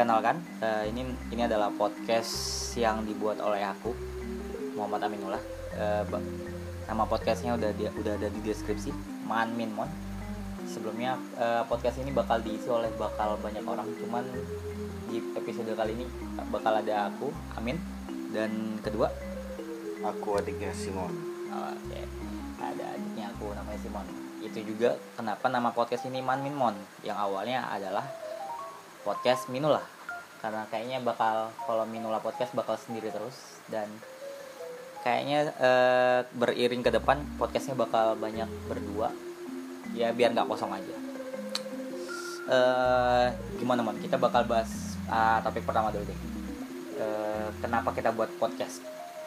perkenalkan, eh, ini ini adalah podcast yang dibuat oleh aku Muhammad Aminullah. Eh, ba- nama podcastnya udah dia udah ada di deskripsi, Man Min Mon. Sebelumnya eh, podcast ini bakal diisi oleh bakal banyak orang, cuman di episode kali ini bakal ada aku Amin dan kedua Aku adiknya Simon. Oke, ada adiknya aku namanya Simon. Itu juga kenapa nama podcast ini Man Min Mon yang awalnya adalah podcast Minula. Karena kayaknya bakal kalau Minula podcast bakal sendiri terus dan kayaknya eh, beriring ke depan podcastnya bakal banyak berdua. Ya biar nggak kosong aja. Eh gimana Mon? Kita bakal bahas ah, topik pertama dulu deh. Eh, kenapa kita buat podcast?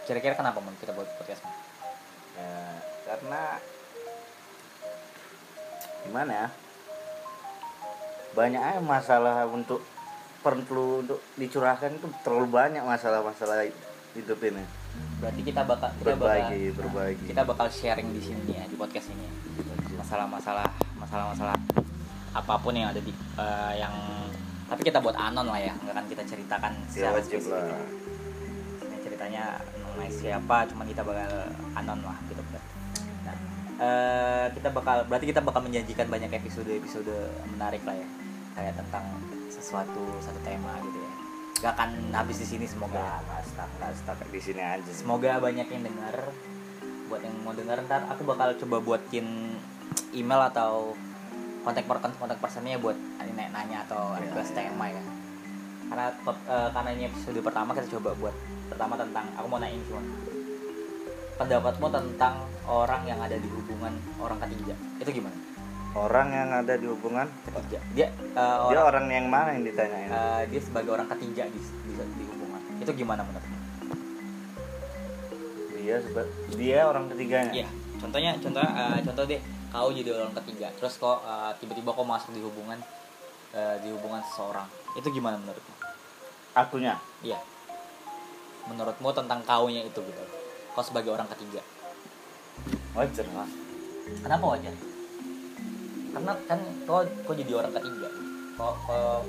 Kira-kira kenapa Mon kita buat podcast? Mon? Ya, karena gimana ya? Banyak aja masalah untuk perlu untuk dicurahkan itu terlalu banyak masalah-masalah hidup ini. berarti kita bakal kita Berbagi, bakal, berbagi. kita bakal sharing di sini ya di podcast ini masalah-masalah masalah-masalah apa pun yang ada di eh, yang tapi kita buat anon lah ya nggak akan kita ceritakan Ya secara wajib spesifik. lah. Ini ceritanya mengenai siapa cuman kita bakal anon lah gitu kan eh, kita bakal berarti kita bakal menjanjikan banyak episode episode menarik lah ya kayak tentang sesuatu satu tema gitu ya gak akan habis di sini semoga Nggak, stuck, nggak stuck di sini aja. Semoga banyak yang dengar. Buat yang mau dengar ntar aku bakal coba buatin email atau kontak per kontak personnya buat nanya, nanya atau Iya, request iya. tema ya. Karena eh, karena ini episode pertama kita coba buat pertama tentang aku mau nanya cuma pendapatmu tentang orang yang ada di hubungan orang ketiga itu gimana? Orang yang ada di hubungan, Ketiga dia eh, dia orang orang yang mana yang ditanyain? eh, dia sebagai orang ketiga di, di, di hubungan itu gimana menurutmu? Dia dia orang ketiganya. Iya, contohnya contoh eh, contoh deh kau jadi orang ketiga, terus kok eh, tiba-tiba kau masuk di hubungan eh, di hubungan seseorang, itu gimana menurutmu? Akunya. Iya, menurutmu tentang kaunya itu gitu, kau sebagai orang ketiga, Wajar lah. kenapa wajar? Karena kan kau kau jadi orang ketiga, kau kau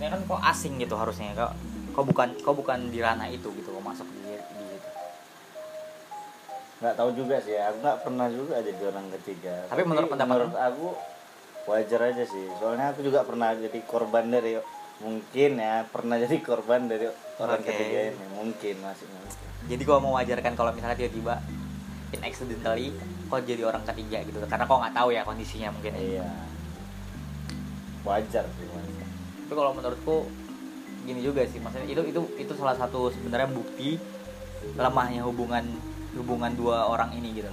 ini kan kau asing gitu harusnya kau kau bukan kau bukan di ranah itu gitu kau masuk di, di situ. nggak tahu juga sih aku nggak pernah juga jadi orang ketiga Tapi menurut pendapat menurut aku wajar aja sih soalnya aku juga pernah jadi korban dari mungkin ya pernah jadi korban dari orang Oke. ketiga ini. Mungkin masih mungkin. Jadi kau mewajarkan kalau misalnya tiba-tiba in accidentally kau jadi orang ketiga gitu. Karena kau nggak tahu ya kondisinya mungkin. Iya. Wajar sih wajar. tapi kalau menurutku gini juga sih. Maksudnya itu itu itu salah satu sebenarnya bukti lemahnya hubungan hubungan dua orang ini gitu.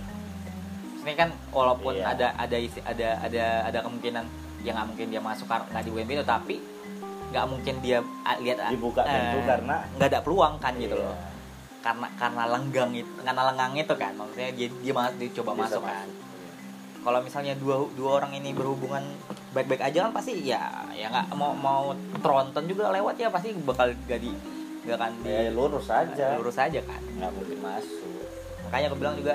Ini kan walaupun Iya. ada ada isi ada ada ada kemungkinan ya nggak mungkin dia masuk karena nggak di itu tapi nggak mungkin dia ah, lihat ah, Dibuka eh, pintu karena- nggak ada peluang kan gitu Iya. loh. Karena karena lenggang itu karena lenggang itu kan maksudnya dia dia, mas- dia coba Bisa masuk kan. Iya. kalau misalnya dua dua orang ini berhubungan baik-baik aja kan pasti ya ya nggak mau mau tronton juga lewat ya pasti bakal gak di gak akan di ya lurus aja. Lurus aja kan. Nggak mungkin masuk. Makanya aku bilang juga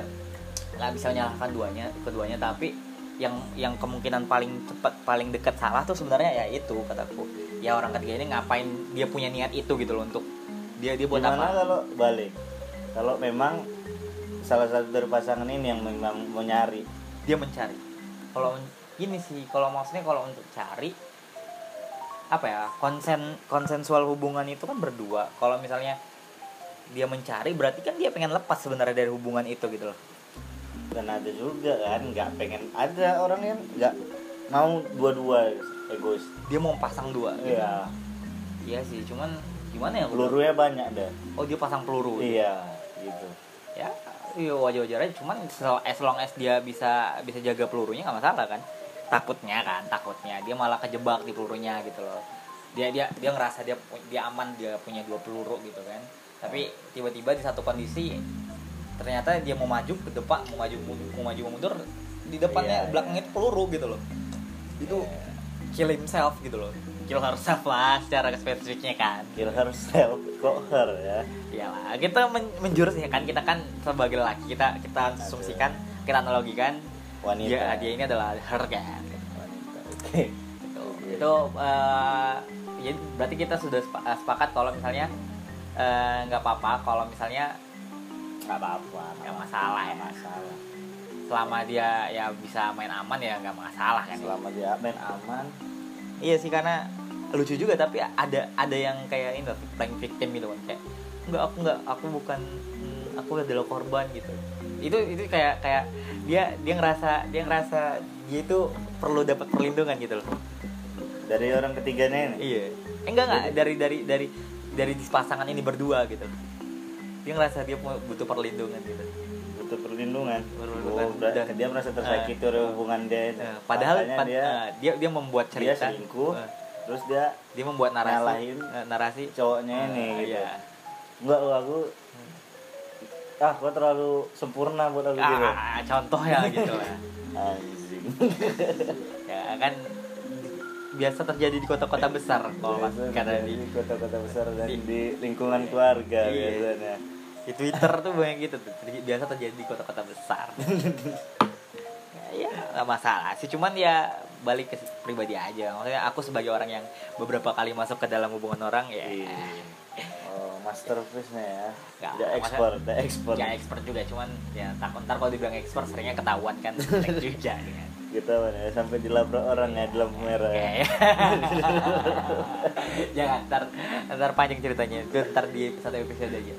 nggak bisa menyalahkan duanya keduanya tapi yang yang kemungkinan paling cepat paling dekat salah tuh sebenarnya ya itu kataku. Ya orang ketiga ini ngapain dia punya niat itu gitu loh untuk dia dia buat gimana apa? kalau balik? Kalau memang salah satu dari pasangan ini yang memang mau nyari. Dia mencari. Kalau gini sih kalau maksudnya kalau untuk cari apa ya konsen konsensual hubungan itu kan berdua. Kalau misalnya dia mencari berarti kan dia pengen lepas sebenarnya dari hubungan itu gitu loh dan ada juga kan nggak pengen ada orang yang nggak mau dua-dua egois. Dia mau pasang dua gitu. iya. Iya sih cuman gimana ya? Pelurunya banyak deh. Oh dia pasang peluru. Iya gitu. Ya iya wajar-wajar aja cuman as long as dia bisa bisa jaga pelurunya nggak masalah kan? Takutnya kan takutnya. Dia malah kejebak di pelurunya gitu loh. Dia dia dia ngerasa dia dia aman dia punya dua peluru gitu kan. Tapi tiba-tiba di satu kondisi ternyata dia mau maju ke depan mau maju mau maju mau mundur di depannya Iya, belakangnya itu peluru gitu loh. Itu kill himself gitu loh. Kill herself lah secara spesifiknya kan. Kill herself kok her ya? Iyalah, kita men- menjurus ya kan kita kan sebagai laki kita kita asumsikan kita analogikan wanita. dia dia ini adalah her kan. Wanita oke. Gitu. itu eh, jadi berarti kita sudah sepa- sepakat kalau misalnya eh, nggak apa-apa kalau misalnya nggak apa-apa nggak masalah ya. nggak masalah. Selama dia ya bisa main aman ya nggak masalah kan? Selama dia main aman iya sih karena lucu juga tapi ada ada yang kayak ini loh, playing victim gitu kan kayak enggak aku enggak aku bukan hmm, aku adalah korban gitu. Itu itu kayak kayak dia dia ngerasa dia ngerasa dia itu perlu dapat perlindungan gitu loh. Dari orang ketiganya ini? Iya. Eh, enggak enggak dari dari dari dari pasangan ini berdua gitu dia ngerasa dia butuh perlindungan gitu. Butuh perlindungan. Perlindungan. oh, Dan- dia merasa tersakiti oleh hubungan dia. Itu. Nah, padahal pad- dia eh, dia dia membuat dia cerita. selingkuh eh, terus dia dia membuat narasi Nyalahin eh, narasi. cowoknya ini eh, gitu. iya. enggak aku ah gua terlalu sempurna buat aku gitu. ah, contoh ya gitu lah. Anjing. Ya kan biasa terjadi di kota-kota besar kalau karena di kota-kota besar dan di- di, lingkungan keluarga Iya. biasanya. Di Twitter tuh banyak gitu tuh. Biasa terjadi di kota-kota besar. Ya nggak masalah sih. Cuman ya balik ke pribadi aja. Maksudnya aku sebagai orang yang beberapa kali masuk ke dalam hubungan orang ya. Iya. oh masterpiece-nya ya. Nggak, masa- ekspor udah ekspor ya expert. Juga cuman ya takut ntar kalau dibilang expert seringnya ketahuan kan. Juga kan gitu kan ya sampai dilabrak orang ya di lampu merah ya. Oke. Jangan ntar ntar panjang ceritanya. Itu ntar di satu episode aja.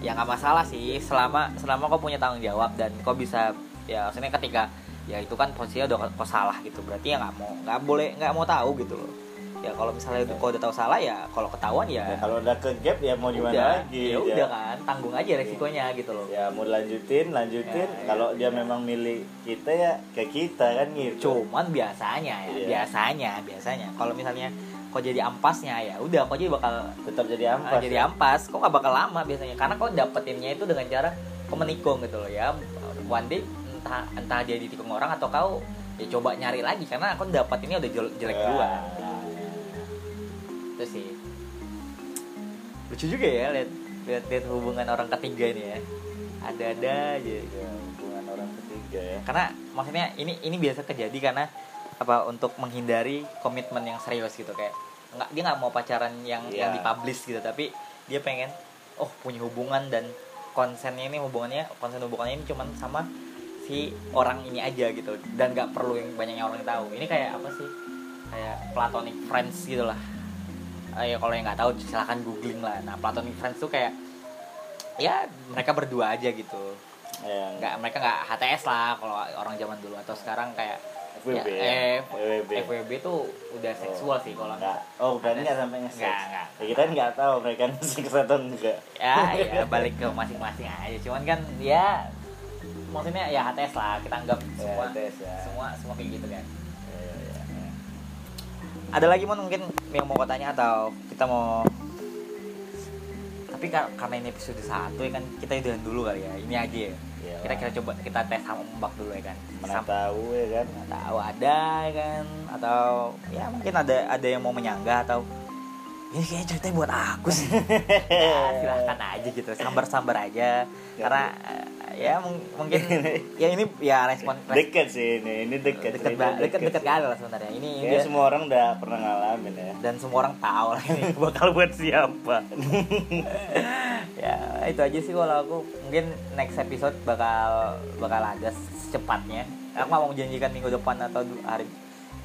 Ya nggak masalah sih selama selama kau punya tanggung jawab dan kau bisa ya maksudnya ketika ya itu kan posisinya udah kau salah gitu berarti ya nggak mau nggak boleh nggak mau tahu gitu loh ya kalau misalnya kau udah tahu salah ya kalau ketahuan ya Ya, kalau udah ke gap ya mau gimana udah lagi ya udah kan tanggung aja resikonya gitu loh. Ya mau lanjutin lanjutin. Ya, kalau ya, dia ya. memang milih kita ya ke kita kan gitu. Cuman biasanya ya Iya. biasanya biasanya. Kalau misalnya kau jadi ampasnya ya udah kau jadi bakal tetap jadi Ah, ampas jadi ya. ampas. Kok nggak bakal lama biasanya? Karena kau dapetinnya itu dengan cara kau menikung gitu loh ya. One day entah entah dia ditikung orang atau kau ya coba nyari lagi. Karena aku dapetinnya udah jel- jelek Ya, duluan. ya, ya. itu sih. Lucu juga ya lihat lihat lihat hubungan orang ketiga ini ya. Ada-ada aja. Ya, hubungan orang ketiga ya. Karena maksudnya ini ini biasa terjadi karena apa untuk menghindari komitmen yang serius gitu kayak nggak dia nggak mau pacaran yang yang Iya. dipublish gitu tapi dia pengen oh punya hubungan dan konsennya ini hubungannya konsen hubungannya ini cuman sama si orang ini aja gitu. Dan nggak perlu yang banyak yang orang tahu. Ini kayak apa sih? Kayak platonic friends gitu Eh, ya kalau yang nggak tahu silahkan googling lah. Nah platonic friends tuh kayak ya mereka berdua aja gitu. Ya nggak mereka nggak HTS lah kalau orang zaman dulu. Atau sekarang kayak FWB ya, ya, eh, FWB. FWB tuh udah seksual sih kalau enggak oh Ada- nggak sampai Nggak, nggak. ya, kita kan nggak tahu mereka seks atau enggak ya ya balik ke masing-masing aja. Cuman kan ya maksudnya ya HTS lah kita anggap semua tes ya. semua semua kayak gitu kan. Ya, ya, ya, ya. Ada lagi mon mungkin yang mau kau tanya atau kita mau tapi kar- karena ini episode satu ya kan kita udahan dulu kali ya. Ini aja ya. Kita kita coba kita tes sama ombak dulu ya kan. Mana Sam- tahu ya kan. Nggak tahu ada ya kan. Atau ya mungkin ada ada yang mau menyanggah atau ini kayaknya ceritanya buat aku sih. Ya, silahkan aja gitu. Sambar-sambar aja. Karena eh, ya mung- mungkin ya ini ya respon respon deket sih ini ini deket ba- deket. deket kali lah sebenarnya. Ini Kayaknya dia- semua orang udah pernah ngalamin ya. Dan semua orang tahu lah ini. Bakal buat siapa? Ya itu aja sih kalau aku. Mungkin next episode bakal bakal ada secepatnya. Aku mau menjanjikan minggu depan atau hari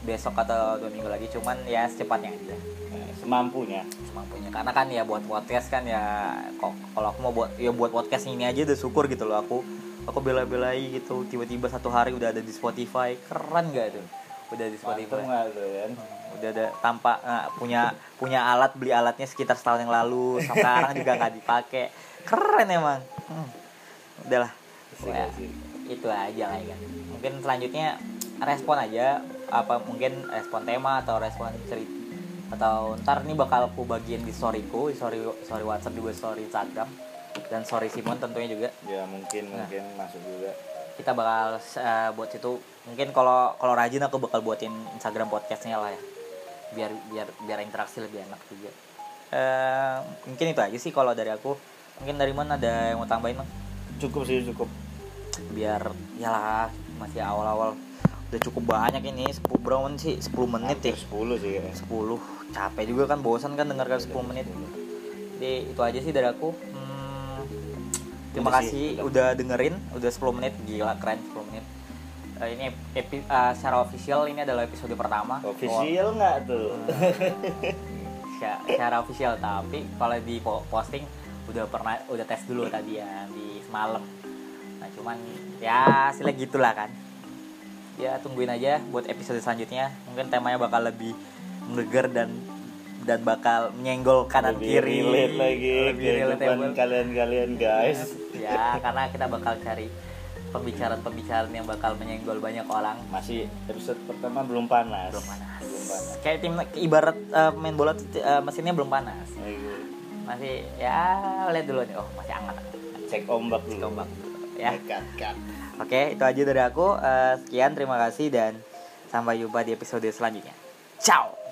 besok atau dua minggu lagi cuman ya secepatnya aja. Nah, semampunya. Semampunya. Karena kan ya buat podcast kan ya kok kalau aku mau buat ya buat podcast ini aja udah syukur gitu loh. Aku aku bela-belai gitu. Tiba-tiba satu hari udah ada di Spotify. Keren gak tuh udah di Spotify. Tuh kan? Udah ada tampak nggak punya punya alat beli alatnya sekitar setahun yang lalu. Sekarang juga nggak dipakai keren emang. Hmm. udahlah asik. itu aja lah ya kan. Mungkin selanjutnya respon aja apa mungkin respon tema atau respon cerita atau ntar nih bakal aku bagiin di storyku di story story WhatsApp juga story Instagram dan story Simon tentunya juga. Ya mungkin Nah. mungkin masuk juga. Kita bakal eh, buat situ. Mungkin kalau kalau rajin aku bakal buatin Instagram podcastnya lah ya. Biar biar biar interaksi lebih enak juga. Eh mungkin itu aja sih kalau dari aku. Mungkin dari mana ada yang mau tambahin Mang? cukup sih cukup. Biar ya lah masih awal-awal udah cukup banyak ini 10 berapa sih. 10 menit ya. Hampir 10 sih ya 10 capek juga kan bosan kan dengarkan 10 menit. jadi itu aja sih dari aku. Hmm, terima Udah sih, kasih udah. udah dengerin. Udah 10 menit. Gila keren 10 menit. Eh, ini epi, eh, secara official ini adalah episode pertama. Official nggak tuh? Sya- secara official tapi kalau di po- posting udah pernah udah tes dulu tadi ya di semalam. Nah cuman ya hasilnya gitulah kan ya tungguin aja buat episode selanjutnya. Mungkin temanya bakal lebih mengegar dan dan bakal menyenggol kanan lebih kiri. relate lagi. Lebih relatable. kehidupan kalian-kalian guys. Ya karena kita bakal cari pembicaraan-pembicaraan yang bakal menyenggol banyak orang. Masih episode pertama belum panas. Belum panas. Belum panas. Kayak tim ibarat eh, main bola eh, mesinnya belum panas. Ayo, masih ya lihat dulu nih. Oh masih hangat. Cek ombak dulu. Ombak. Ya. Oke itu aja dari aku. Eh, sekian terima kasih dan sampai jumpa di episode selanjutnya. Ciao